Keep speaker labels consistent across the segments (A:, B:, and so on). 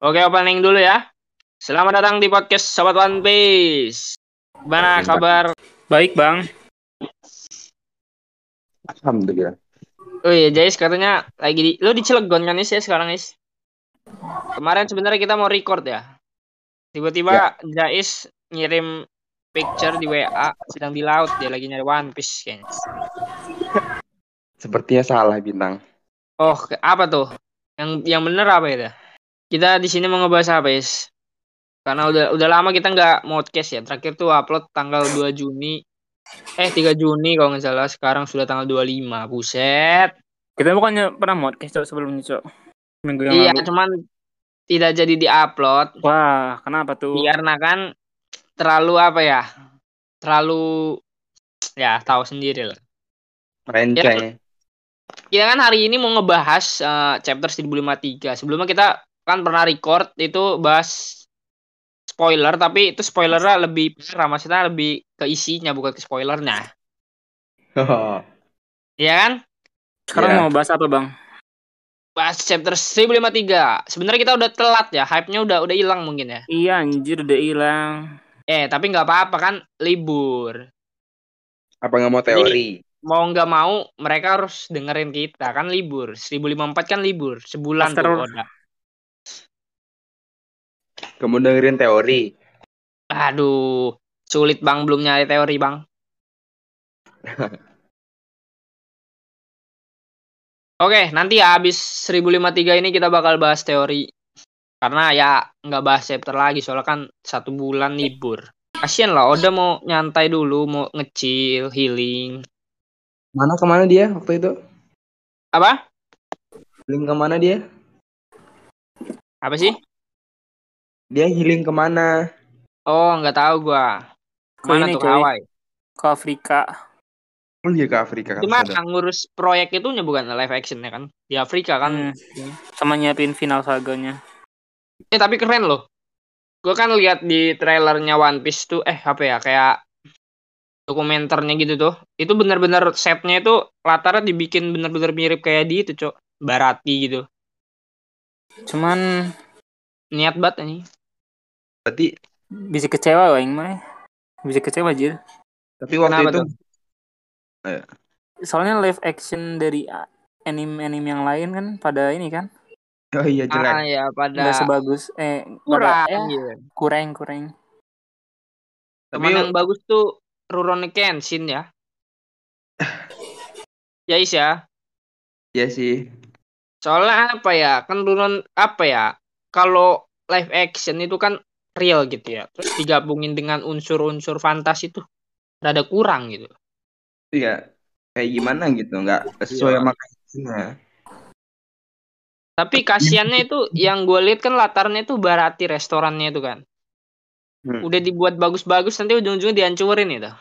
A: Oke, opening dulu ya. Selamat datang di podcast Sobat One Piece. Gimana kabar?
B: Baik, Bang.
C: Alhamdulillah.
A: Oh iya, Jais katanya lagi di lo di Cilegon kan Is ya sekarang Is? Kemarin sebenarnya kita mau record ya. Tiba-tiba Jais ngirim picture di WA sedang di laut dia lagi nyari One Piece kayaknya.
C: Sepertinya salah bintang.
A: Oh, apa tuh? Yang yang bener apa itu? Kita di sini mau ngebahas apa, Is? Karena udah udah lama kita nggak podcast ya. Terakhir tuh upload tanggal 2 Juni. Eh, 3 Juni kalau nggak salah. Sekarang sudah tanggal 25. Buset.
B: Kita bukannya pernah podcast Cok, sebelumnya, Cok. Minggu yang
A: Iya,
B: lalu.
A: cuman tidak jadi di-upload
B: Wah, kenapa tuh?
A: karena kan terlalu apa ya? Terlalu ya tahu sendiri lah.
C: Renceng.
A: Kita kan hari ini mau ngebahas eh, chapter 1053. Sebelumnya kita kan pernah record itu bahas spoiler, tapi itu spoilernya lebih parah, maksudnya lebih ke isinya bukan ke spoilernya. Iya kan?
B: Sekarang
C: Iya.
B: mau bahas apa, Bang?
A: Bahas chapter 1053. Sebenarnya kita udah telat ya, hype-nya udah udah hilang mungkin ya.
B: Iya, anjir udah hilang.
A: Eh, tapi nggak apa-apa kan libur.
C: Apa nggak mau teori?
A: Mau nggak mau mereka harus dengerin kita kan libur. 1054 kan libur, sebulan
B: After-
A: tuh udah.
C: Kamu dengerin teori?
A: Aduh, sulit Bang belum nyari teori, Bang. Oke, nanti ya habis 1053 ini kita bakal bahas teori. Karena ya nggak bahas chapter lagi, soalnya kan satu bulan libur. Kasian lah, Oda mau nyantai dulu, mau ngecil, healing.
C: Mana ke mana dia waktu itu?
A: Apa?
C: Healing ke mana dia?
A: Apa sih?
C: Dia healing ke mana?
A: Oh, nggak tahu gua.
B: Ke
A: Mana
B: ini,
A: tuh
B: coy.
A: Hawaii?
B: Ke Afrika.
C: Oh dia ke Afrika.
A: Cuma
C: Sudah.
A: yang ngurus proyek itu bukan live action ya kan? Di Afrika kan.
B: Hmm. Sama nyiapin final saganya.
A: Eh tapi keren loh. Gue kan lihat di trailernya One Piece tuh, eh apa ya kayak dokumenternya gitu tuh. Itu bener-bener setnya itu latarnya dibikin bener-bener mirip kayak di itu cok. Barati gitu.
B: Cuman
A: Niat banget ini.
C: Berarti
B: bisa kecewa Wang mah. Bisa kecewa aja.
C: tapi waktu
A: Kenapa
C: itu
A: tuh?
B: Soalnya live action dari ah, anime-anime yang lain kan pada ini kan
C: oh iya jelek.
A: Ah ya pada
B: nggak sebagus eh
A: kurang.
B: pada, ya,
A: gitu.
B: kurang kurang.
C: Tapi
A: Cuman yang bagus tuh Rurouni Kenshin ya. ya Is ya.
C: Iya sih.
A: Soalnya apa ya? Kan Rurouni apa ya? Kalau live action itu kan real gitu ya. Terus digabungin dengan unsur-unsur fantasi tuh rada kurang gitu.
C: Iya. Kayak gimana gitu? Nggak sesuai
A: Iya.
C: sama kasusnya.
A: Tapi kasihannya itu yang gue lihat kan latarnya itu barati restorannya itu kan.
C: Hmm.
A: Udah dibuat bagus-bagus nanti ujung-ujungnya dihancurin itu.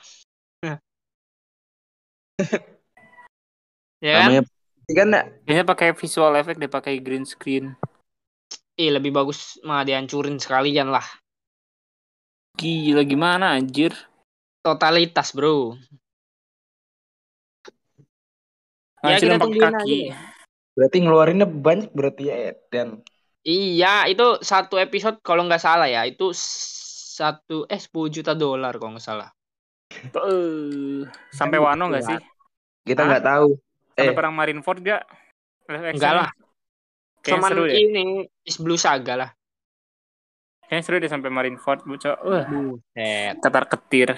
A: ya kan?
C: Namanya kan
B: Kayaknya pakai visual effect deh pakai green screen.
A: Ih, lebih bagus mah dihancurin sekalian lah.
B: Gila gimana anjir?
A: Totalitas, Bro. Ya,
B: Hancurin
A: kita
B: pakai kaki.
A: aja.
C: berarti ngeluarinnya banyak berarti ya dan
A: Iya, itu satu episode kalau nggak salah ya, itu satu eh 10 juta dolar kalau nggak salah.
B: Eh, sampai
C: Kan
B: Wano nggak
A: ya.
B: sih?
C: kita nggak tahu.
B: Sampai
C: Eh.
B: perang Marineford action?
A: Enggak lah.
B: Kayaknya
A: Cuman
B: seru deh.
A: ini Is Blue Saga lah.
B: Kayaknya seru deh sampai Marineford, bocah. Wah,
A: Buset.
B: ketar ketir.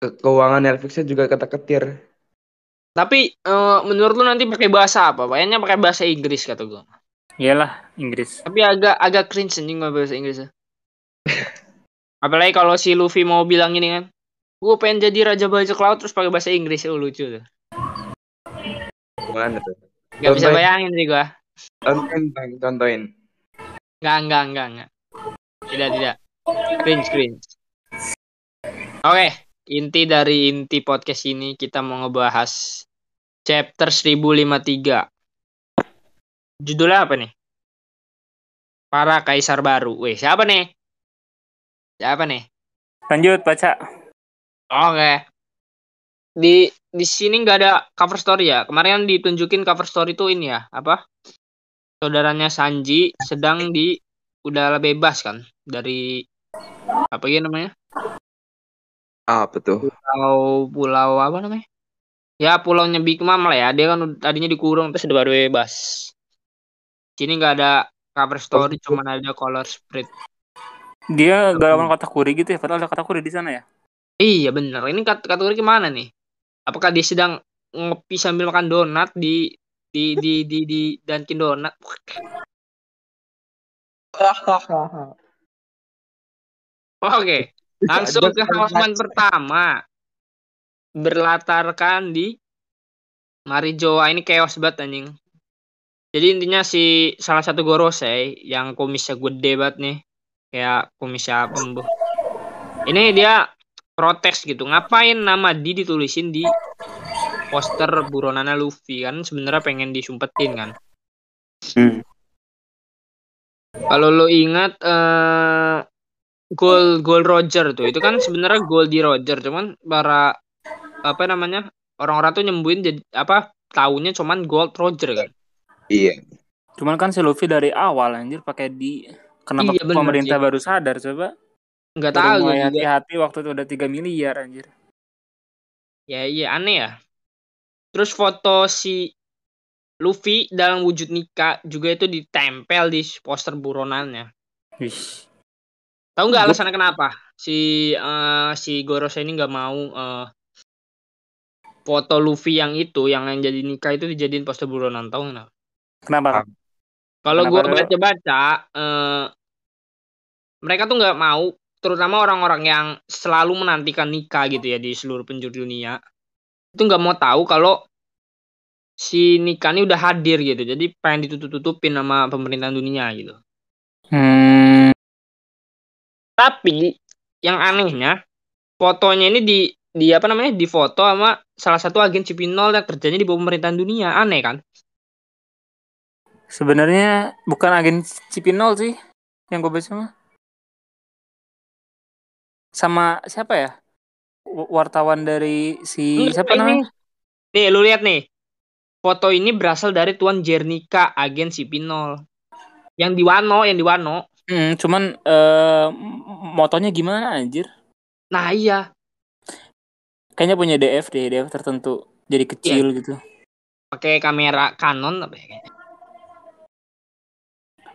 C: Ke- keuangan Netflixnya juga kata ketir.
A: Tapi eh, menurut lu nanti pakai bahasa apa? Kayaknya pakai bahasa Inggris kata gua.
B: Iyalah, Inggris.
A: Tapi agak agak cringe anjing nggak bahasa Inggris. Apalagi kalau si Luffy mau bilang ini kan, gue pengen jadi raja bajak laut terus pakai bahasa Inggris, oh lucu tuh.
C: Gimana tuh?
A: Gak bisa bayangin sih gua.
C: Contohin, Bang, contohin.
A: Enggak, enggak, enggak, enggak. Tidak, tidak. Cringe, cringe. Oke, inti dari inti podcast ini kita mau ngebahas chapter 1053. Judulnya apa nih? Para Kaisar Baru. Weh, siapa nih? Siapa nih?
B: Lanjut baca.
A: Oke. Di di sini nggak ada cover story ya. Kemarin kan ditunjukin cover story tuh ini ya, apa? saudaranya Sanji sedang di udah bebas kan dari apa ya namanya
C: Apa tuh?
A: pulau pulau apa namanya ya pulaunya Big Mom lah ya dia kan tadinya dikurung terus udah baru bebas sini nggak ada cover story
C: gitu.
A: cuman ada color spread
B: Dia gak lawan katakuri gitu ya, padahal ada katakuri di sana ya.
A: iya bener ini kat kategori ke mana nih apakah dia sedang ngopi sambil makan donat di di di di di Dunkin Donat oke langsung ke halaman pertama. Berlatarkan di Marijoa ini chaos banget anjing. Jadi intinya si salah satu Gorosei yang kumisnya gede banget nih. Kayak kumisnya pembuh ini dia protes gitu ngapain nama di ditulisin di poster buronana Luffy kan sebenarnya pengen disumpetin kan
C: Hmm.
A: kalau lo ingat eh gol gol Roger tuh itu kan sebenarnya gol di Roger cuman para apa namanya orang-orang tuh nyembuhin jadi apa taunya cuman gold Roger kan
C: Iya.
B: Cuman kan si Luffy dari awal anjir pakai di kenapa
A: Iya, bener
B: pemerintah
A: sih.
B: baru sadar coba?
A: Nggak
B: Baru
A: tahu juga.
B: hati-hati waktu itu udah 3 miliar anjir.
A: ya iya aneh ya. Terus foto si Luffy dalam wujud Nika juga itu ditempel di poster buronannya.
B: Wih.
A: tahu nggak alasannya kenapa? Si eh, si Gorosei ini nggak mau eh, foto Luffy yang itu yang yang jadi Nika itu dijadiin poster buronan tahu nggak?
B: Kenapa?
A: Kalau
B: Kenapa
A: gue baca-baca, eh, mereka tuh nggak mau, terutama orang-orang yang selalu menantikan nikah gitu ya di seluruh penjuru dunia, itu nggak mau tahu kalau si nikah ini udah hadir gitu. Jadi pengen ditutup-tutupin sama pemerintahan dunia gitu.
B: Hmm.
A: Tapi yang anehnya, fotonya ini di di apa namanya di foto sama salah satu agen Cipinol yang kerjanya di pemerintahan dunia. Aneh kan?
B: Sebenarnya bukan agen Cipinol sih yang gue baca mah. Sama siapa ya? Wartawan dari si
A: Enggak,
B: siapa namanya?
A: Nih, lu lihat nih. Foto ini berasal dari Tuan Jernika, agen Cipinol. Yang di Wano, yang di Wano.
B: Hmm, cuman eh m- motonya gimana anjir?
A: Nah, iya.
B: Kayaknya punya DF deh, DF tertentu. Jadi kecil gitu.
A: Pakai kamera Canon apa ya? kayaknya.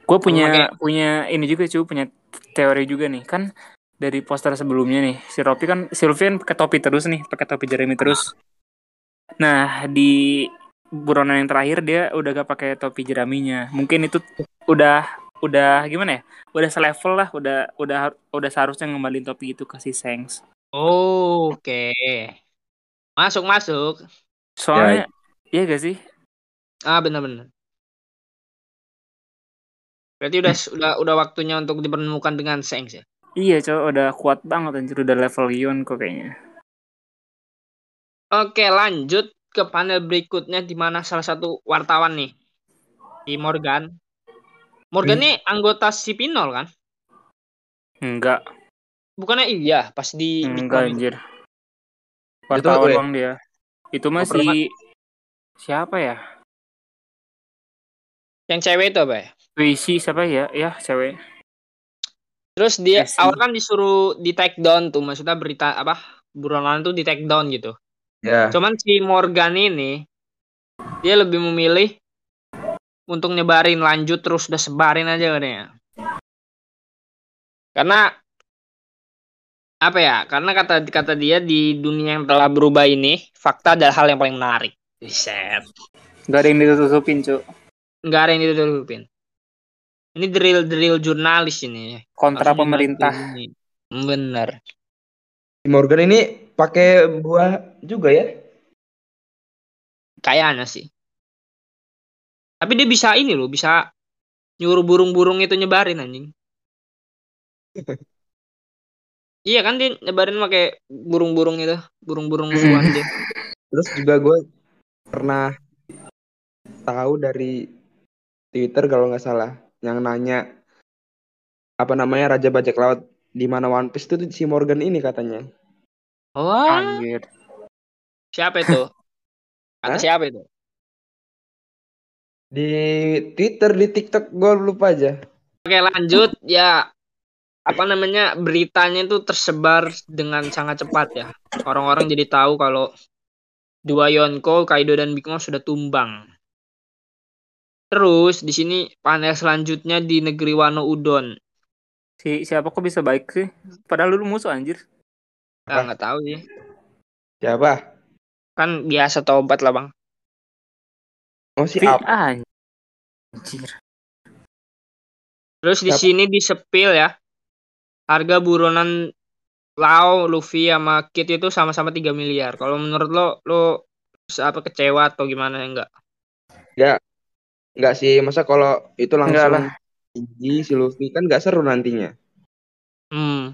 B: Gue punya punya ini juga cuy, punya teori juga nih. Kan dari poster sebelumnya nih, si Ropi kan kan pakai topi terus nih, pakai topi Jeremy terus. Nah, di buronan yang terakhir dia udah gak pakai topi jeraminya. Mungkin itu udah udah gimana ya? Udah selevel lah, udah udah udah seharusnya ngembalin topi itu ke si Sengs.
A: Oh, Oke. Masuk, masuk.
B: Soalnya iya gak sih?
A: Ah, benar-benar. Berarti udah udah udah waktunya untuk dipertemukan dengan Sengs ya.
B: Iya, cowok udah kuat banget anjir udah level Ion kok kayaknya.
A: Oke, lanjut ke panel berikutnya di mana salah satu wartawan nih, si Morgan. Morgan
C: Hmm.
A: nih anggota Cipinol kan?
B: Enggak,
A: Bukannya iya pas di di
B: enggak
A: komik.
B: anjir. Wartawan
C: gue.
B: bang dia. Itu si siapa ya?
A: Yang cewek itu apa ya?
B: Puisi siapa ya? Ya, cewek.
A: Terus dia
B: Casey.
A: awal kan disuruh di take down tuh, maksudnya berita apa? Buronan tuh di take down gitu.
C: Ya.
A: Cuman si Morgan ini dia lebih memilih untuk nyebarin lanjut terus udah sebarin aja katanya. Karena apa ya? Karena kata kata dia di dunia yang telah berubah ini, fakta adalah hal yang paling menarik. Set.
B: Gak ada yang ditutupin, Cuk.
A: Nggak ada yang ditutupin. Ini drill drill jurnalis ini.
B: Kontra
A: Harusnya
B: pemerintah.
A: ini. Bener.
C: Morgan ini pakai buah juga ya?
A: Kayaknya sih. Tapi dia bisa ini loh, bisa nyuruh burung-burung itu nyebarin anjing. iya kan dia nyebarin pakai burung-burung itu, burung-burung musuhan dia.
C: Terus juga gue pernah tahu dari Twitter kalau nggak salah yang nanya apa namanya Raja Bajak Laut di mana One Piece itu si Morgan ini katanya.
A: Wah,
B: Anjir.
A: siapa itu? Kata
C: Hah?
A: siapa itu?
C: Di Twitter, di TikTok gue lupa aja.
A: Oke lanjut ya apa namanya beritanya itu tersebar dengan sangat cepat ya. Orang-orang jadi tahu kalau dua Yonko, Kaido dan Big Mom sudah tumbang. Terus di sini panel selanjutnya di negeri Wano Udon.
B: Si siapa kok bisa baik sih? Padahal dulu musuh anjir.
A: Ah, nggak tahu sih.
C: Siapa?
A: Kan biasa tobat lah bang.
C: Oh si
B: Si
C: Ap.
B: anjir.
A: Terus di sini di sepil ya. Harga buronan Lau, Luffy sama Kid itu sama-sama 3 miliar. Kalau menurut lo, lo apa kecewa atau gimana enggak?
C: Enggak sih, masa kalau itu langsung
B: lah.
C: tinggi si Luffy kan nggak seru nantinya.
A: Hmm.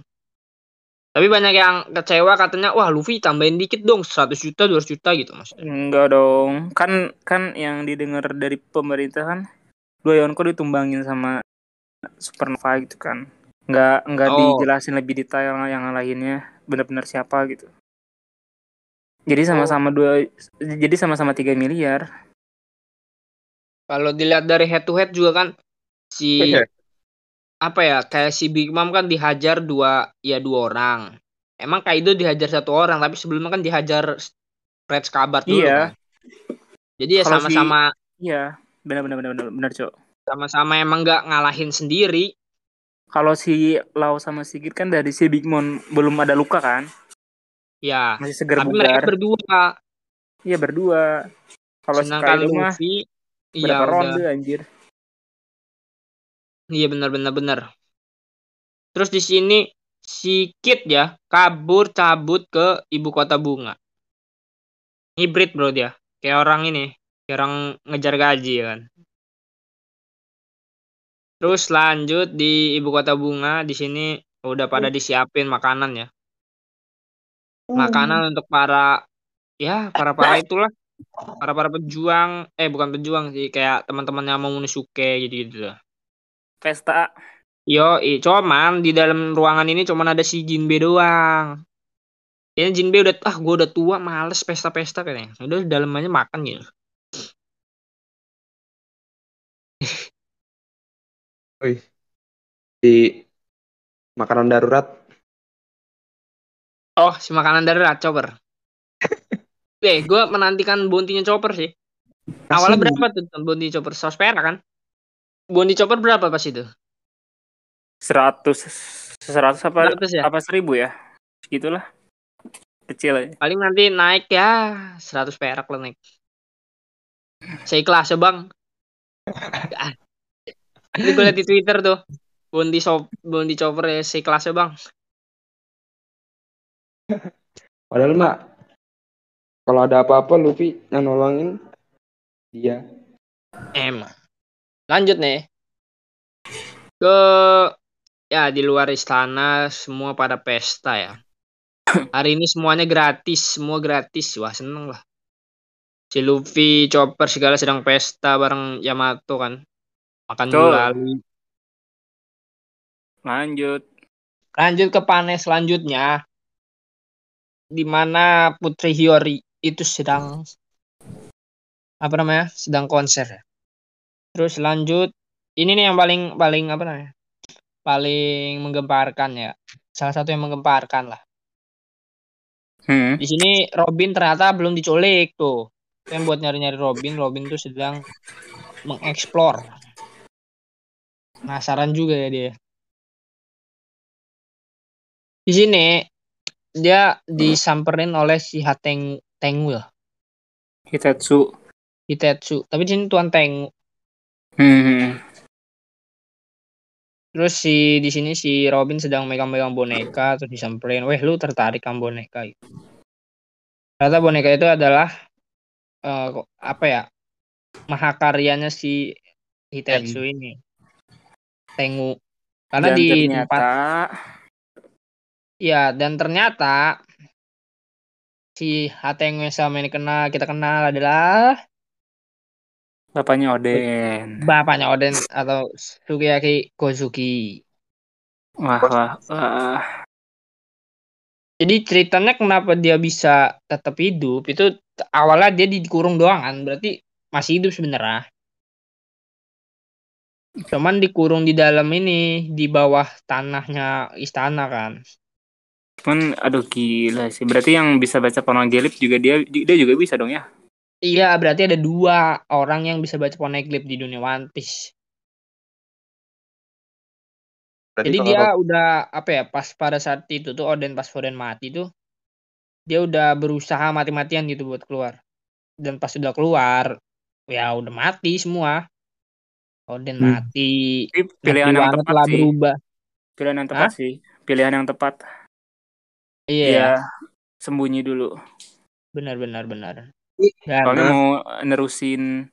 A: Tapi banyak yang kecewa katanya, wah Luffy tambahin dikit dong, 100 juta, 200 juta gitu mas.
B: Enggak dong. Kan kan yang didengar dari pemerintah kan dua Yonko ditumbangin sama Supernova gitu kan. Enggak enggak
A: Oh.
B: dijelasin lebih detail yang lainnya benar-benar siapa gitu. Jadi sama-sama dua jadi sama-sama 3 miliar.
A: Kalau dilihat dari head to head juga kan, si
C: Iya.
A: apa ya, kayak si Big Mom kan dihajar dua, ya dua orang. Emang Kaido dihajar satu orang, tapi sebelumnya kan dihajar Red Scabbard dulu
B: Iya.
A: kan. Jadi ya
B: Kalau si-
A: sama-sama
B: Iya, benar-benar benar-benar benar, Cok.
A: sama-sama emang nggak ngalahin sendiri.
B: Kalau si Lau sama Sigit kan dari si Big Mom belum ada luka kan?
A: Ya,
B: Masih segar
A: tapi mereka
B: bugar.
A: berdua.
B: Iya berdua. Kalau si Kaido mah
A: Luffy, iya udah.
B: ronde anjir.
A: Iya benar-benar benar. Terus di sini si Kid ya kabur cabut ke ibu kota bunga. Hibrid bro dia, kayak orang ini, kayak orang ngejar gaji ya kan. Terus lanjut di ibu kota bunga di sini udah pada disiapin makanan ya. Makanan untuk para ya para para itulah para para pejuang eh bukan pejuang sih kayak teman-temannya Momonosuke gitu gitu lah.
B: Pesta.
A: Yo, cuman di dalam ruangan ini cuman ada si Jinbe doang. Ya Jinbe udah ah gue udah tua males pesta-pesta kayaknya. Udah di dalam aja makan gitu.
C: Wih. Di makanan darurat
A: Oh, si makanan darurat chopper. Eh, gue menantikan bounty-nya chopper sih. Awalnya
C: Kasih.
A: berapa tuh bounty chopper? 100 perak kan? Bounty chopper berapa pas itu?
B: 100 100 apa
A: 100 ya?
B: apa 1000 ya? Segitulah. Kecil aja.
A: Paling nanti naik ya 100 perak lah naik. Seikhlas ya bang. Ini gue liat di Twitter tuh. Bounty, shop, bounty chopper ya seikhlas ya bang.
C: Padahal mah kalau ada apa-apa Luffy yang nolongin dia.
A: Emang. Lanjut nih. Ke ya di luar istana semua pada pesta ya. Hari ini semuanya gratis, semua gratis. Wah, seneng lah. Si Luffy, Chopper segala sedang pesta bareng Yamato kan. Makan gulali.
B: Lanjut.
A: Lanjut ke panel selanjutnya. Di mana Putri Hiyori itu sedang apa namanya? Sedang konser ya. Terus lanjut ini nih yang paling paling apa namanya? Paling menggemparkan ya. Salah satu yang menggemparkan lah.
B: Hmm.
A: Di sini Robin ternyata belum diculik tuh. Yang buat nyari-nyari Robin, Robin tuh sedang mengeksplor. Penasaran juga ya dia. Di sini dia disamperin oleh si Hateng Tengu ya,
B: Hitetsu.
A: Hitetsu. Tapi di sini Tuan Tengu.
B: Hmm.
A: Terus si di sini si Robin sedang megang-megang boneka terus disamperin, "Weh, lu tertarik sama boneka?" gitu. Ternyata boneka itu adalah eh, kok- apa ya? Mahakaryanya si Hitetsu ini. Tengu. Karena
B: Dan
A: di
B: ternyata
A: tempat ya dan ternyata si Hatengu yang selama ini kenal kita kenal adalah
B: bapaknya Oden.
A: bapaknya Oden atau Sugiyaki Kozuki.
B: Wah, wah, wah.
A: Jadi ceritanya kenapa dia bisa tetap hidup itu awalnya dia dikurung doang kan berarti masih hidup sebenarnya. Cuman dikurung di dalam ini di bawah tanahnya istana kan.
B: Cuman aduh gila sih. Berarti yang bisa baca Poneglyph juga dia dia juga bisa dong ya.
A: Iya, berarti ada dua orang yang bisa baca Poneglyph di dunia One Piece.
C: Berarti
A: Jadi
C: kalau
A: dia udah apa ya pas pada saat itu tuh Oden pas Oden mati tuh dia udah berusaha mati-matian gitu buat keluar. Dan pas udah keluar ya udah mati semua. Oden
C: Hmm.
A: mati.
B: Pilihan yang tepat sih.
A: berubah.
B: Pilihan yang tepat
A: Hah?
B: sih. Pilihan yang tepat.
A: Iya,
B: Iya. Sembunyi dulu.
A: benar benar benar. Dan
B: Soalnya mau nerusin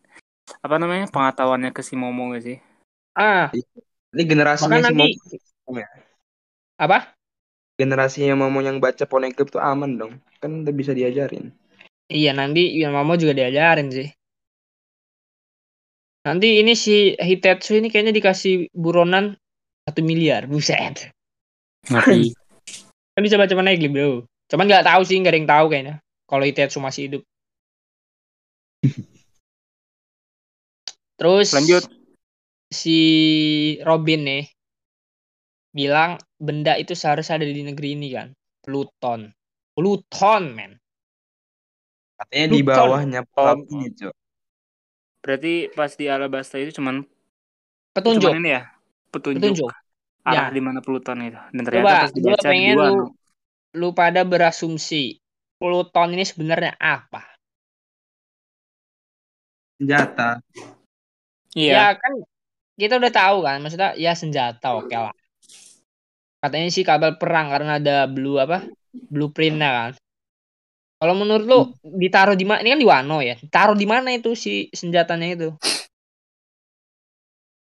B: apa namanya pengetahuannya ke si Momo gak sih?
A: ah,
C: ini generasinya si
A: nanti-
C: Momo,
A: apa?
C: generasinya Momo yang baca Poneglyph tuh aman dong. Kan udah bisa diajarin.
A: Iya, nanti Yamamo juga diajarin sih. Nanti ini si Hitetsu ini kayaknya dikasih buronan satu miliar, buset.
B: Ngeri.
A: Kan bisa baca Poneglyph bro. Cuman nggak tahu sih, nggak ada yang tahu kayaknya. Kalau Hitetsu masih hidup. Terus
B: Lanjut.
A: si Robin nih bilang benda itu seharusnya ada di negeri ini kan. Pluton. Pluton, men.
C: Katanya di
A: Pluton.
C: bawahnya
B: Oh.
C: ini, Cok.
B: Berarti pas di Alabasta itu cuman
A: Petunjuk.
B: cuman ini ya petunjuk,
A: Petunjuk.
B: Arah
A: Ya.
B: di mana Pluton itu. Dan ternyata
A: Coba,
B: pas dibaca di
A: pengen lu lu pada berasumsi Pluton ini sebenarnya apa?
C: Senjata.
B: Iya.
A: Ya kan kita udah tahu kan, maksudnya ya senjata oke lah. Katanya sih kabel perang karena ada blue apa? Blueprintnya kan. Kalau menurut lu ditaruh di mana? Ini kan di Wano ya. Ditaruh di mana itu si senjatanya itu?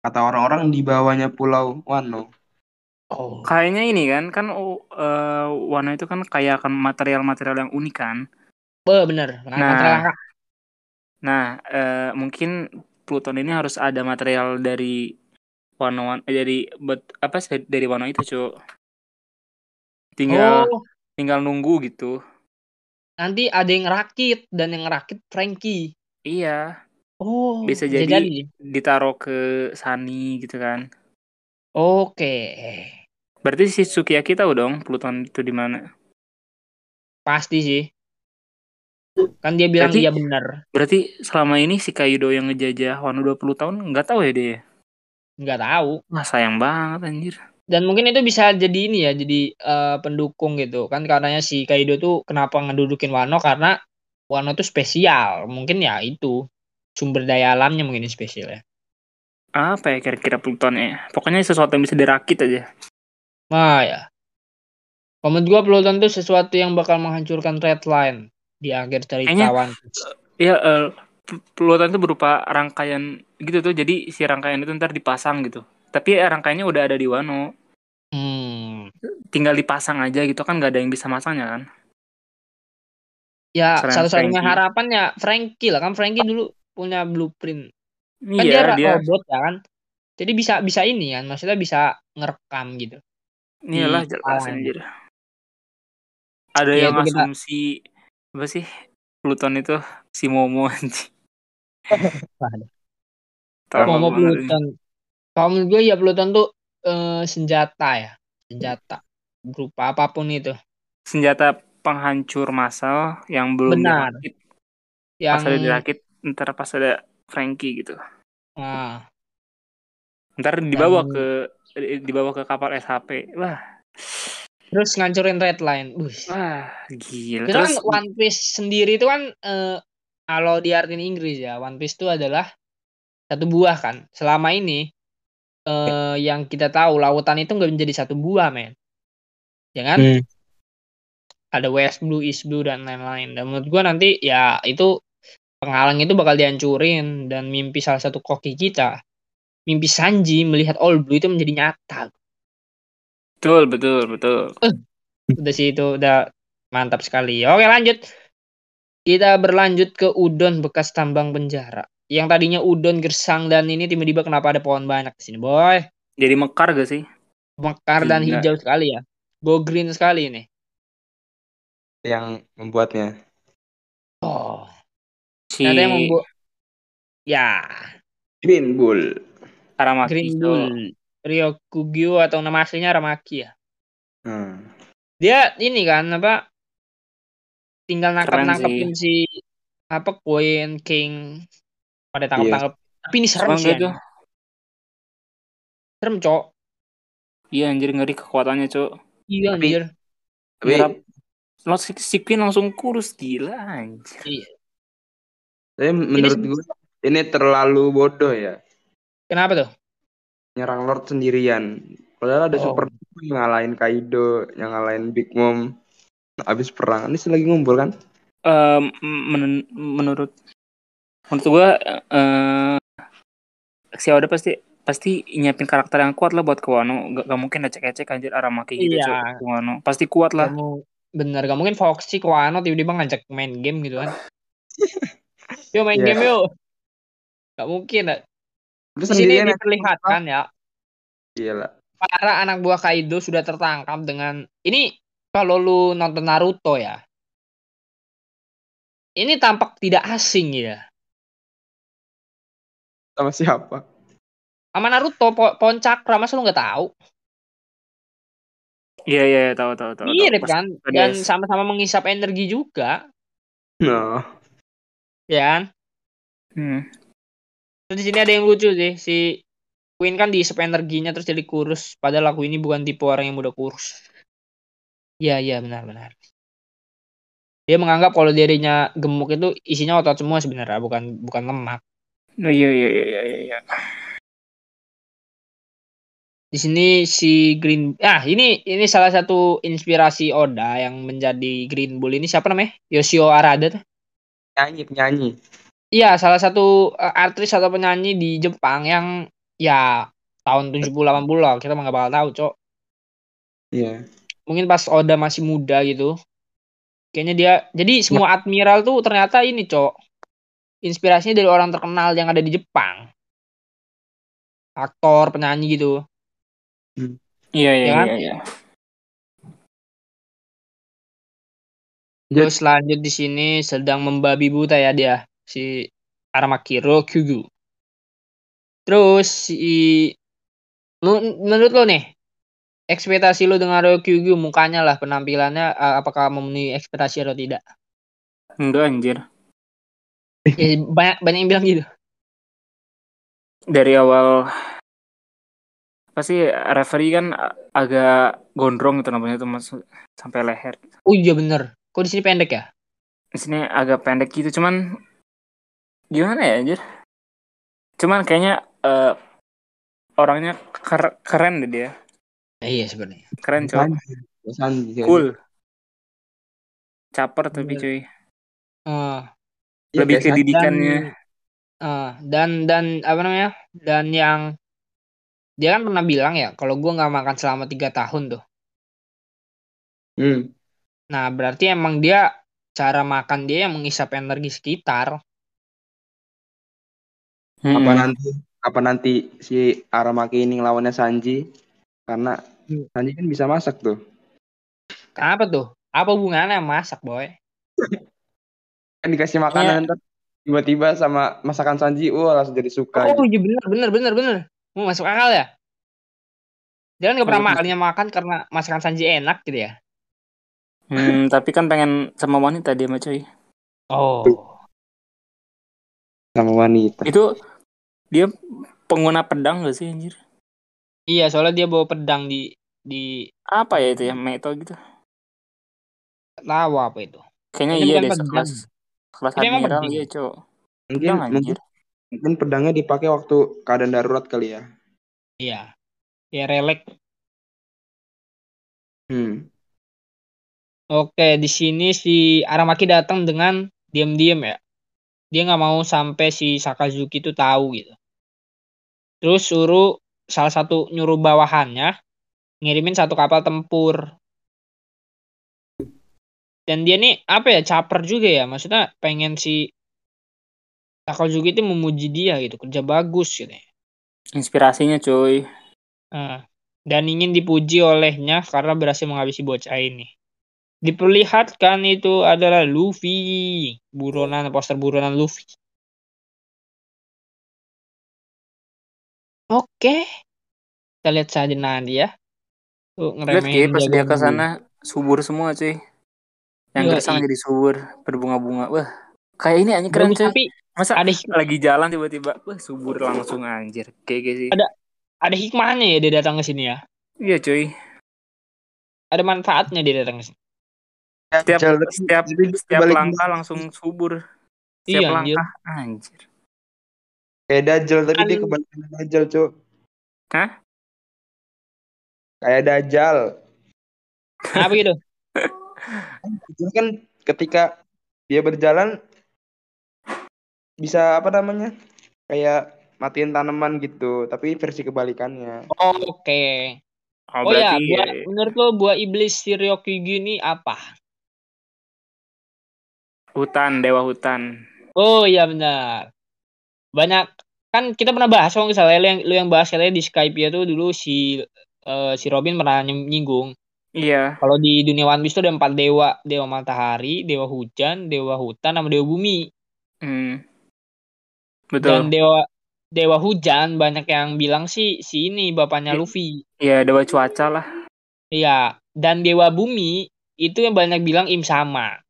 C: Kata orang-orang di bawahnya pulau Wano.
A: Oh.
B: Kayaknya ini kan kan oh, eh, Wano itu kan kayak akan material-material yang unik kan.
A: Be, bener.
B: Nah.
A: Nah.
B: Nah, eh, mungkin Pluton ini harus ada material dari Wano Wan- eh, dari bet, apa sih dari Wano itu, Cuk. Tinggal
A: Oh,
B: tinggal nunggu gitu.
A: nanti ada yang rakit dan yang rakit Frankie.
B: Iya,
A: Oh,
B: Bisa jadi- ditaruh ke Sunny gitu kan.
A: Oke.
B: Berarti si Sukiyaki tahu dong Pluton itu di mana.
A: Pasti sih. Kan dia bilang
B: Berarti-
A: iya bener.
B: Berarti selama ini si Kaido yang ngejajah Wano 20 tahun nggak tahu ya dia.
A: Nggak tahu.
B: Wah, sayang banget anjir.
A: Dan mungkin itu bisa jadi ini ya, jadi eh, pendukung gitu. Kan karenanya si Kaido tuh kenapa ngedudukin Wano karena Wano tuh spesial. Mungkin ya itu sumber daya alamnya mungkin spesial ya.
B: Apa ya kira-kira Pluton ya? Pokoknya sesuatu yang bisa dirakit aja.
A: Nah ya. Menurut gua Pluton tuh sesuatu yang bakal menghancurkan Red Line di akhir cerita
B: Kayaknya-
A: One Piece.
B: Iya, eh, Pl- Pluton itu berupa rangkaian gitu tuh. Jadi si rangkaian itu ntar dipasang gitu. Tapi ya, rangkaiannya udah ada di Wano.
A: Hmm.
B: Tinggal dipasang aja gitu kan nggak ada yang bisa masangnya kan.
A: Ya satu-satunya harapan ya Frankie lah kan Frankie dulu punya blueprint. Kan dia,
B: Iya,
A: ra-
B: dia
A: robot ya kan. Jadi bisa bisa ini kan, maksudnya bisa ngerekam gitu.
B: iyalah jelas anjir. Ada
A: Ya,
B: yang
A: itu kita-
B: asumsi apa sih? Pluton itu si Momo anjing. Banget ini.
A: Pluton. Kalau menurut gue ya Pluton tuh eh, senjata ya, senjata berupa apa pun itu.
B: Senjata penghancur massal yang belum
A: Benar.
B: dirakit.
A: Yang
B: Pas dirakit, ntar pas ada Frankie gitu.
A: nah,
B: Ntar dibawa
A: Dan-
B: ke dibawa ke kapal SHP. Wah,
A: terus ngancurin red line.
B: Wah gila.
A: Itu kan
B: Terus
A: One Piece sendiri itu kan eh, kalau di artinya Inggris ya, One Piece itu adalah satu buah kan. Selama ini eh, yang kita tahu lautan itu nggak menjadi satu buah, men. Ya kan?
C: Hmm.
A: Ada West Blue, East Blue dan lain-lain. Dan menurut gua nanti ya itu penghalang itu bakal dihancurin dan mimpi salah satu koki kita, mimpi Sanji melihat All Blue itu menjadi nyata.
B: betul betul betul.
A: Udah sih itu udah mantap sekali. Oke lanjut. Kita berlanjut ke udon bekas tambang penjara. Yang tadinya udon gersang dan ini tiba-tiba kenapa ada pohon banyak di sini, boy?
B: Jadi mekar gak sih?
A: Mekar dan
B: Gila.
A: hijau sekali ya. Go green sekali ini.
C: Yang membuatnya.
B: Si
A: ternyata yang membuat ya
C: Green Bull.
B: Aramaki.
A: Green. Bull. Ryokugyo atau nama aslinya Aramaki ya.
C: Hmm.
A: Dia ini kan apa? Tinggal nangkap-nangkepin si apa Queen King pada tangkap-tangkap. Tapi ini serem
B: Serem
A: sih.
B: gitu.
A: anjing. Serem, Cok.
B: Iya anjir ngeri kekuatannya, Cok.
A: Iya
C: Tapi-
A: anjir.
C: Tapi
B: Nyerap lo si, si Queen langsung kurus gila anjir.
A: Iya.
C: Tapi menurut gue ini terlalu bodoh ya.
A: Kenapa tuh?
C: Nyerang Lord sendirian. Padahal ada
A: Oh.
C: super yang ngalahin Kaido, yang ngalahin Big Mom. Abis perang, ini lagi ngumpul kan?
B: Em, men- menurut menurut gua eh si Oda pasti pasti nyiapin karakter yang kuat lah buat Wano. Gak, gak mungkin ecek-ecek anjir Aramaki gitu
A: Iya.
B: Pasti kuat lah.
A: Kamu bener gak mungkin Foxy Kuano tiba-tiba ngajak main game gitu kan. yuk main
C: Iya.
A: game yuk. Gak mungkin. lah.
C: Terus
A: Di sini
C: ya.
A: diperlihatkan ya
C: Iya lah.
A: para anak buah Kaido sudah tertangkap dengan ini kalau lu nonton Naruto ya. Ini tampak tidak asing ya.
C: Sama siapa?
A: Sama Naruto po pohon cakra masa lu nggak tahu?
B: Iya iya iya, tahu tahu tahu. tahu.
A: Mirip kan? Dan sama-sama mengisap energi juga,
C: Nah,
A: ya kan?
B: Hmm.
A: Terus di sini ada yang lucu sih, si Queen kan diisap energinya terus jadi kurus, padahal aku ini bukan tipe orang yang mudah kurus. Iya iya benar-benar. Dia menganggap kalau dirinya gemuk itu isinya otot semua sebenarnya, bukan bukan lemak.
B: Oh, iya iya iya iya iya.
A: Di sini si Green ah ini ini salah satu inspirasi Oda yang menjadi Green Bull ini siapa namanya? Yoshio Arada.
C: Nyanyi penyanyi.
A: Iya, salah satu eh, artis atau penyanyi di Jepang yang ya tahun 70 80 lah, kita mah nggak bakal tahu, Cok.
C: Iya.
A: Mungkin pas Oda masih muda gitu. Kayaknya dia jadi semua admiral tuh ternyata ini, Cok. Inspirasinya dari orang terkenal yang ada di Jepang. Aktor, penyanyi gitu.
B: Iya iya
A: Ya kan?
B: iya
A: Terus lanjut di sini sedang membabi buta ya dia si Aramakiro Kyugu. Terus si men- menurut lo nih ekspektasi lo dengan Ryukyugu mukanya lah penampilannya apakah memenuhi ekspektasi atau tidak?
B: Enggak anjir.
A: Ya, banyak banyak yang bilang gitu.
B: Dari awal pasti referee kan agak gondrong gitu namanya tuh mas sampai leher.
A: Oh iya bener. Kok di sini pendek ya?
B: Di sini agak pendek gitu cuman gimana ya anjir? Cuman kayaknya eh, orangnya ker- keren deh dia.
A: Eh, iya sebenarnya.
B: Keren coy. Cool. Caper tapi
A: Bener.
B: cuy.
A: Eh,
C: Iya,
B: Lebih ke didikannya.
A: eh, dan dan apa namanya? Dan yang dia kan pernah bilang ya kalau gua nggak makan selama tiga tahun tuh.
C: Hmm.
A: Nah berarti emang dia cara makan dia yang mengisap energi sekitar.
B: Hmm.
C: Apa nanti apa nanti si Aramaki ini ngelawannya Sanji? Karena
A: Hmm.
C: Sanji kan bisa masak tuh.
A: Kenapa tuh? Apa hubungannya sama masak boy?
C: Kan dikasih makanan ntar tiba-tiba sama masakan Sanji, wah langsung jadi suka.
A: Oh
C: gitu.
A: iya bener bener bener bener. Mau masuk akal ya? Dia kan gak pernah
B: Iya,
A: makannya makan karena masakan Sanji enak gitu ya.
B: Hmm, tapi kan pengen sama wanita dia mah cuy.
A: Oh.
C: sama wanita.
B: Itu dia pengguna pedang gak sih anjir?
A: Iya soalnya dia bawa pedang di di
B: Apa ya itu ya? Meto gitu.
A: tahu apa itu.
B: Kayaknya
A: Ini
B: iya deh sekelas kelas
A: emang
B: admiral
A: pedang.
B: iya, Cok.
C: Mungkin
B: Pedang anjir.
C: mungkin pedangnya dipakai waktu keadaan darurat kali ya.
A: Iya. Ya relek.
C: Hmm.
A: Oke di sini si Aramaki datang dengan diam-diam ya. Dia nggak mau sampai si Sakazuki itu tahu gitu. Terus suruh salah satu nyuruh bawahannya ngirimin satu kapal tempur. Dan dia nih apa ya caper juga ya. Maksudnya pengen si Sakazuki itu memuji dia gitu. Kerja bagus gitu. ya.
B: Inspirasinya cuy.
A: Nah, dan ingin dipuji olehnya karena berhasil menghabisi bocah ini. Diperlihatkan itu adalah Luffy, buronan poster buronan Luffy. Oke. Kita lihat saja nanti ya. Tuh
B: Lihat
A: ngeremehin
B: pas dia ke sana subur semua cuy. Yang gersang jadi subur, berbunga-bunga. Wah, kayak ini anjing keren cuy.
A: tapi
B: Masa
A: ada
B: lagi jalan tiba-tiba wah subur langsung anjir. Kayak sih.
A: Ada- ada hikmahnya ya dia datang ke sini ya.
B: Iya cuy.
A: Ada manfaatnya dia datang ke sini.
B: Setiap
C: tapi-
B: setiap
C: dia
B: setiap langkah langsung subur. Setiap
A: Iya, anjir.
B: langkah anjir.
C: Kayak Dajjal tapi dia
A: Kan-
C: kebalikan Dajjal, Cuk.
B: Hah?
C: Kayak Dajjal.
A: Apa gitu?
C: Dajjal kan ketika dia berjalan bisa apa namanya? Kayak matiin tanaman gitu, tapi versi kebalikannya.
A: Oke.
B: Oh,
A: Oh, ya,
B: berarti
A: buah, menurut lo buah iblis Shiryokugi ini apa?
B: Hutan, dewa hutan.
A: Oh iya benar. Banyak kan kita pernah bahas kalau salah lu yang lu yang bahas katanya di Skype ya tuh dulu si eh, si Robin pernah nying- nyinggung
B: Iya,
A: kalau di dunia One Piece tuh ada empat dewa, dewa matahari, dewa hujan, dewa hutan, sama dewa bumi.
B: hmm.
A: Dan
B: Betul.
A: dewa dewa hujan banyak yang bilang sih si ini bapaknya. Luffy.
B: Iya, dewa cuaca lah.
A: Iya, dan dewa bumi itu yang banyak bilang Im sama.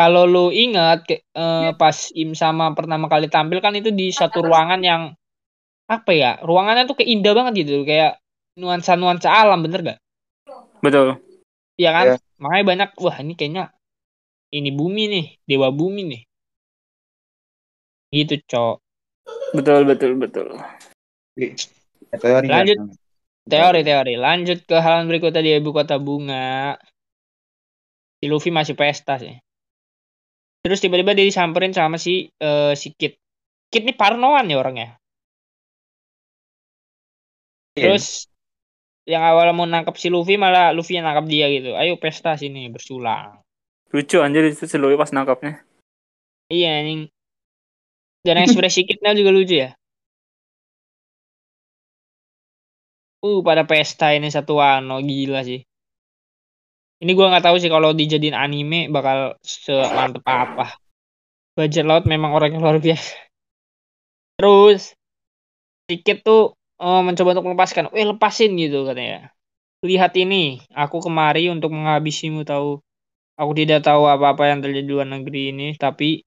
A: Kalau lu ingat ke- eh, pas Im sama pertama kali tampil kan itu di satu ruangan yang apa ya? Ruangannya tuh kayak indah banget gitu, kayak nuansa-nuansa alam, bener gak?
B: Betul.
A: Iya kan?
C: Iya.
A: Makanya banyak, wah ini kayaknya ini bumi nih, dewa bumi nih. Gitu, Cok.
B: Betul, betul, betul.
C: Teori kan?
A: Lanjut. Teori-teori. Lanjut ke halaman berikutnya di ibu kota bunga. Si Luffy masih pesta sih. Terus tiba-tiba dia disamperin sama si eh, si Kid. Kid ini parnoan ya orangnya.
C: Iya.
A: Terus yang awalnya mau nangkap si Luffy malah Luffy yang nangkap dia gitu. Ayo pesta sini bersulang.
B: Lucu anjir itu si Louis pas nangkapnya.
A: Iya anjing. Dan ekspresi Kidnya juga lucu ya. Uh pada pesta ini satu wano gila sih. Ini gua nggak tahu sih kalau dijadiin anime bakal semantep apa. Bajak laut memang orangnya luar biasa. Terus Kid tuh eh, mencoba untuk melepaskan. Weh lepasin gitu katanya. Lihat ini, aku kemari untuk menghabisimu tahu. Aku tidak tahu apa-apa yang terjadi di luar negeri ini, tapi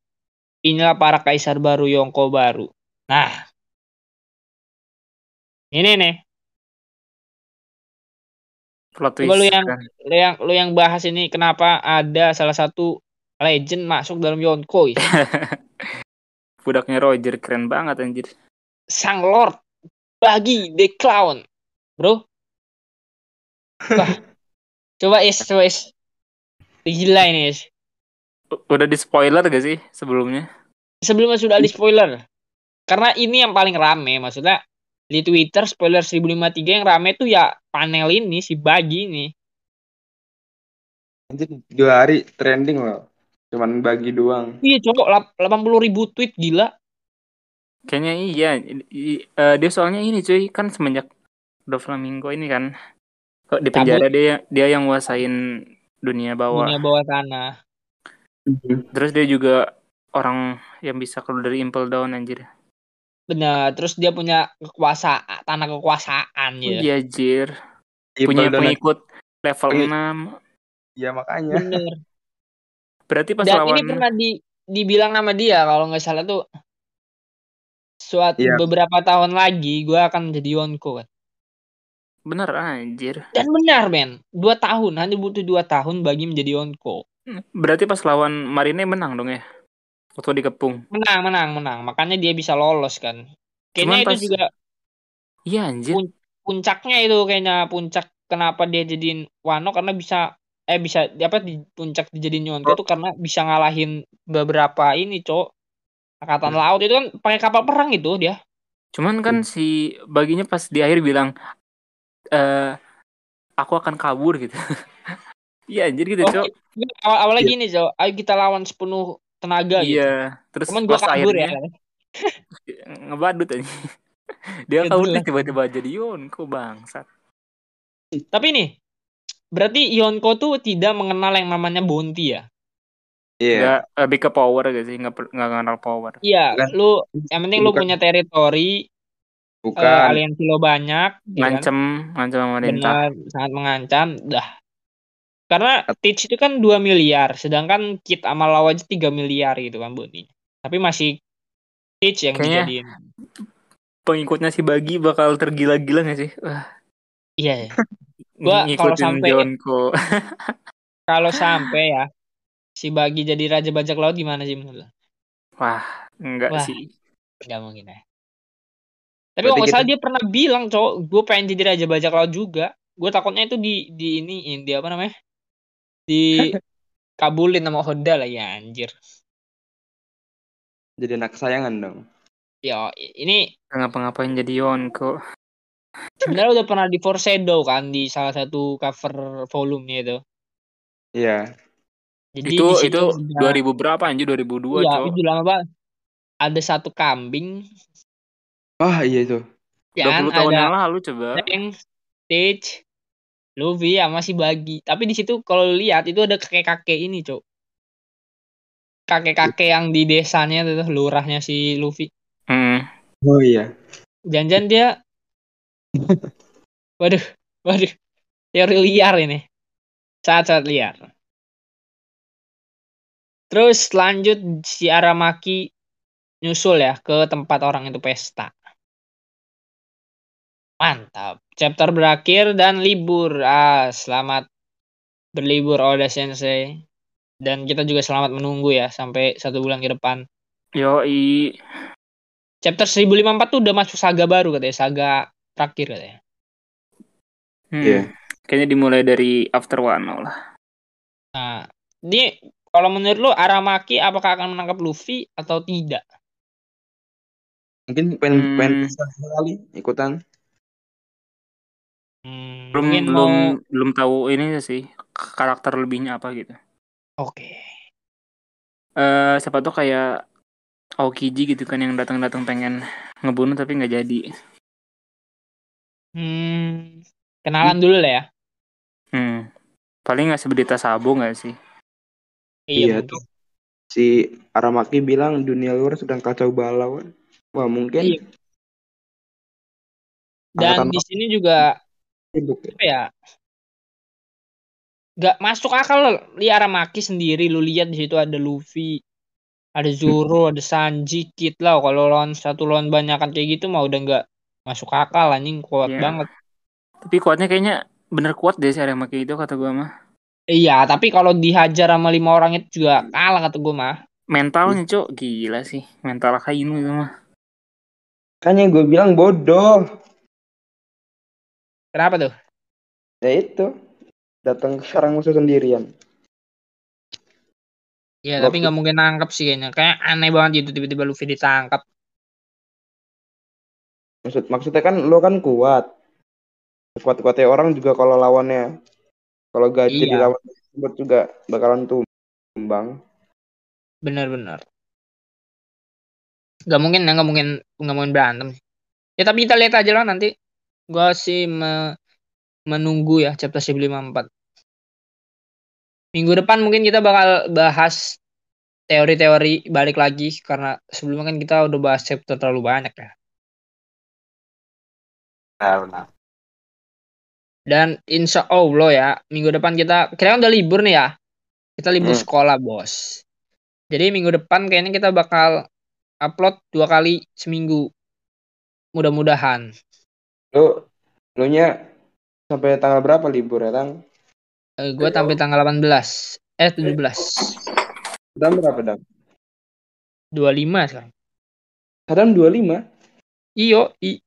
A: inilah para kaisar baru Yonko baru. Nah, ini nih,
B: Plot twist.
A: Coba lu yang-
B: kan.
A: lu yang lu yang bahas ini kenapa ada salah satu legend masuk dalam Yonko ya?
B: Budaknya Roger keren banget anjir.
A: Sang Lord bagi The Clown, bro. Wah, coba is, coba is. Gila ini is.
B: Udah di spoiler gak sih sebelumnya?
A: Sebelumnya sudah ada spoiler. Karena ini yang paling rame, maksudnya di Twitter spoiler 1053 yang rame tuh ya panel ini si Bagi ini.
C: Anjir, dua hari trending loh. Cuman bagi doang.
A: Iya cowok lap- 80 ribu tweet gila.
B: Kayaknya iya. I- i- eh, dia soalnya ini cuy kan semenjak Do Flamingo ini kan kok di penjara dia dia yang nguasain dunia bawah.
A: Dunia bawah tanah.
B: Terus dia juga orang yang bisa keluar dari Impel Down anjir.
A: Benar, terus dia punya kekuasaan, tanah kekuasaan gitu.
B: Iya anjir.
C: Iya,
B: Punya
C: Donat.
B: pengikut level
C: Pengik-
B: 6.
C: Iya makanya.
A: Bener.
B: Berarti pas
A: Dan
B: lawan
A: ini pernah di, dibilang sama dia kalau nggak salah tuh suatu
C: Iya.
A: beberapa tahun lagi gue akan menjadi Yonko kan.
B: bener anjir.
A: Dan benar men, dua tahun hanya butuh dua tahun bagi menjadi Yonko.
B: Berarti pas lawan Marine menang dong ya. Waktu dikepung.
A: Menang, menang, menang. Makanya dia bisa lolos kan. Kayaknya
B: Cuman
A: itu
B: pas-
A: juga
B: Iya anjir.
A: Pun- puncaknya itu kayaknya puncak kenapa dia jadiin Wano karena bisa eh bisa apa di puncak dijadiin Yonko tuh karena bisa ngalahin beberapa ini cok angkatan laut itu kan pakai kapal perang itu dia
B: Cuman kan si baginya pas di akhir bilang eh aku akan kabur gitu. Iya anjir gitu,
A: Oh,
B: Cok.
A: awal awalnya gini cok ayo kita lawan sepenuh tenaga gitu
B: Iya, terus
A: cuman gua
B: pas
A: kabur ya
B: akhirnya ngebadut aja. Dia
A: Gak
B: kabur tiba-tiba jadi Yonko bangsat.
A: tapi nih berarti Yonko tuh tidak mengenal yang namanya bounty ya
C: Iya.
B: Nggak lebih ke power gak sih? Nggak nggak kenal power.
A: Iya, lu yang penting lu
C: Bukan.
A: punya teritori,
C: Bukan.
A: aliansi lo banyak, ya kan?
B: Ngancem, ngancem pemerintah.
A: Benar, sangat mengancam. Dah. Karena Teach itu kan 2 miliar, sedangkan Kit sama Law aja 3 miliar gitu kan boninya. Tapi masih Teach yang
B: Kayaknya-
A: dijadiin.
B: Pengikutnya si Bagi bakal tergila-gila gak sih? Wah,
A: Iya ya. Gua kalau sampai-. Kalau sampai ya si Bagi jadi raja bajak laut gimana sih menurut lo?
B: Wah, enggak
A: Wah.
B: sih.
A: Gak mungkin ya. Tapi kalau
C: kita-
A: salah dia pernah bilang, cowok, gue pengen jadi raja bajak laut juga. Gue takutnya itu di di ini di apa namanya? Di kabulin sama Honda lah ya anjir.
C: Jadi anak kesayangan dong.
A: Ya ini
B: ngapa-ngapain jadi Yonko.
A: sebenarnya udah pernah di foreshadow kan di salah satu cover volumenya itu.
C: Iya.
A: Jadi
B: itu
A: di situ
B: itu
A: ada-
B: 2000 berapa anjir 2002
A: Iya, itu lama banget. Ada satu kambing,
C: Wah iya itu.
A: ya kan?
B: 20 tahun
A: Ada
B: yang lalu coba.
A: Stage, Luffy sama si Bagi. Tapi di situ kalau lu lihat itu ada kakek-kakek ini, Cok. Kakek-kakek yang di desanya tuh lurahnya si Luffy.
B: Hmm.
C: Oh iya.
A: Jangan-jangan dia Waduh, waduh. Teori liar ini. Saat-saat liar. Terus lanjut si Aramaki nyusul ya ke tempat orang itu pesta. Mantap. Chapter berakhir dan libur. Ah, selamat berlibur Oda Sensei. Dan kita juga selamat menunggu ya sampai satu bulan ke depan.
B: Yoi.
A: Chapter 1054 tuh udah masuk saga baru katanya, saga terakhir katanya.
B: Hmm.
C: Iya.
B: Kayaknya dimulai dari After Wano lah.
A: Nah, ini kalau menurut lo Aramaki apakah akan menangkap Luffy atau tidak?
C: Mungkin pengen
B: Hmm.
C: pengen sekali ikutan.
A: Hmm,
B: Belum
A: mungkin
B: belum
A: mau
B: belum tahu ini sih karakter lebihnya apa gitu.
A: oke.
B: Eh siapa tuh kayak Aokiji gitu kan yang datang-datang pengen ngebunuh tapi nggak jadi.
A: Hmm, kenalan dulu lah ya.
B: Hmm. Paling nggak seberita Sabo nggak sih?
A: Iya,
C: Iya,
A: mungkin.
C: Si Aramaki bilang dunia luar sedang kacau balau. Wah mungkin
A: Iya. Dan
C: Angkatan
A: di sini juga. Apa ya? Gak masuk akal loh. Li Aramaki sendiri lu lihat di situ ada Luffy, ada Zoro, ada Sanji, Kid lah. Kalau lawan satu lawan banyakan kayak gitu mah udah nggak masuk akal anjing kuat
B: Iya.
A: banget.
B: Tapi kuatnya kayaknya bener kuat deh si Aramaki itu kata gua mah.
A: Iya, tapi kalau dihajar sama lima orang itu juga kalah kata gue mah.
B: Mentalnya cok gila sih. Mental Kainu itu mah.
C: Makanya gue bilang bodoh.
A: Kenapa tuh?
C: Ya itu. Datang ke sarang musuh sendirian.
A: Ya,
C: Loh,
A: tapi nggak mungkin nangkep sih kayaknya. Kayak aneh banget gitu tiba-tiba Luffy ditangkap.
C: Maksud maksudnya kan lo kan kuat. Kuat-kuatnya orang juga kalau lawannya kalau gak
A: Iya.
C: jadi lawan tersebut juga bakalan tumbang.
A: Bener-bener. Gak mungkin ya, nggak mungkin nggak mungkin berantem. Ya tapi kita lihat aja lah nanti. Gua sih me- menunggu ya chapter 1054. Minggu depan mungkin kita bakal bahas teori-teori balik lagi karena sebelumnya kan kita udah bahas chapter terlalu banyak ya.
C: Benar,
A: Dan insya Allah ya minggu depan kita kira udah libur nih ya. Kita libur
C: Hmm.
A: sekolah bos. Jadi minggu depan kayaknya kita bakal upload dua kali seminggu. Mudah-mudahan.
C: Lo lo nya sampai tanggal berapa libur ya, Tang?
A: Eh, gue tampil tanggal 18. Eh 17.
C: Sadam berapa, Dam?
A: 25 sekarang.
C: Sadam 25.
A: Iyo, i.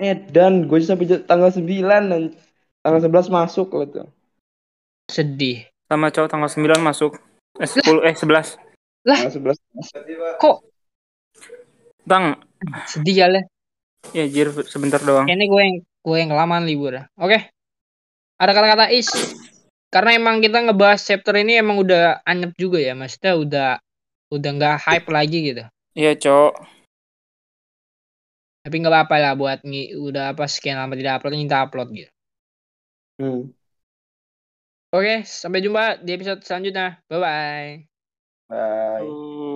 C: Edan, gue sampai tanggal 9 dan tanggal 11 masuk lo tuh.
A: Sedih.
B: Sama cowok tanggal 9 masuk. Eh 10 eh 11.
C: Tanggal 11.
A: Kok
B: Tang,
A: sedih ya lah.
B: Ya jir sebentar doang.
A: Kayaknya gue yang gue yang kelamaan libur ya. Oke. Ada kata-kata is. Karena emang kita ngebahas chapter ini emang udah anyep juga ya. Maksudnya udah udah nggak hype lagi gitu.
B: Iya, cowok.
A: Tapi nggak apa-apa lah buat ngi, udah apa sekian lama tidak upload minta upload gitu.
C: Hmm.
A: Oke, sampai jumpa di episode selanjutnya. Bye bye.
C: Bye.
B: Tuh.